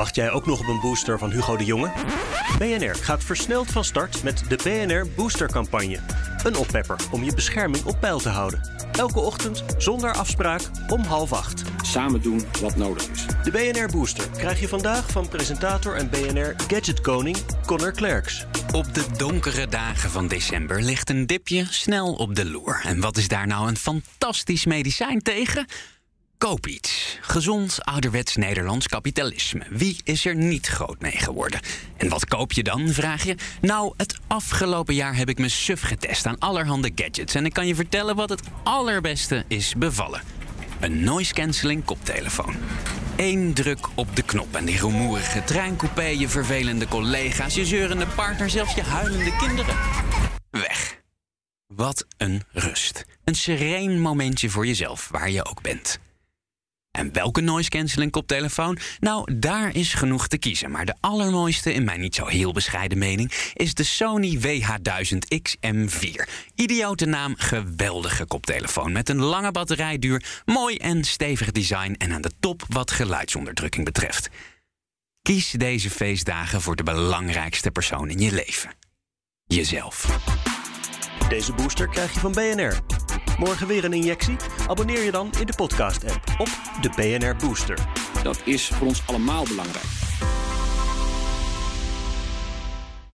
Wacht jij ook nog op een booster van Hugo de Jonge? BNR gaat versneld van start met de BNR Boostercampagne. Een oppepper om je bescherming op peil te houden. Elke ochtend, zonder afspraak, om half acht. Samen doen wat nodig is. De BNR Booster krijg je vandaag van presentator en BNR Gadget-koning Connor Klerks. Op de donkere dagen van december ligt een dipje snel op de loer. En wat is daar nou een fantastisch medicijn tegen? Koop iets. Gezond, ouderwets Nederlands kapitalisme. Wie is er niet groot mee geworden? En wat koop je dan, vraag je? Nou, het afgelopen jaar heb ik me suf getest aan allerhande gadgets. En ik kan je vertellen wat het allerbeste is bevallen. Een noise cancelling koptelefoon. Eén druk op de knop en die rumoerige treincoupé, je vervelende collega's, je zeurende partner, zelfs je huilende kinderen. Weg. Wat een rust. Een sereen momentje voor jezelf, waar je ook bent. En welke noise cancelling koptelefoon? Nou, daar is genoeg te kiezen. Maar de allermooiste, in mijn niet zo heel bescheiden mening, is de Sony WH1000XM4. Idiote naam, geweldige koptelefoon. Met een lange batterijduur, mooi en stevig design en aan de top wat geluidsonderdrukking betreft. Kies deze feestdagen voor de belangrijkste persoon in je leven. Jezelf. Deze booster krijg je van BNR. Morgen weer een injectie? Abonneer je dan in de podcast-app op de BNR Booster. Dat is voor ons allemaal belangrijk.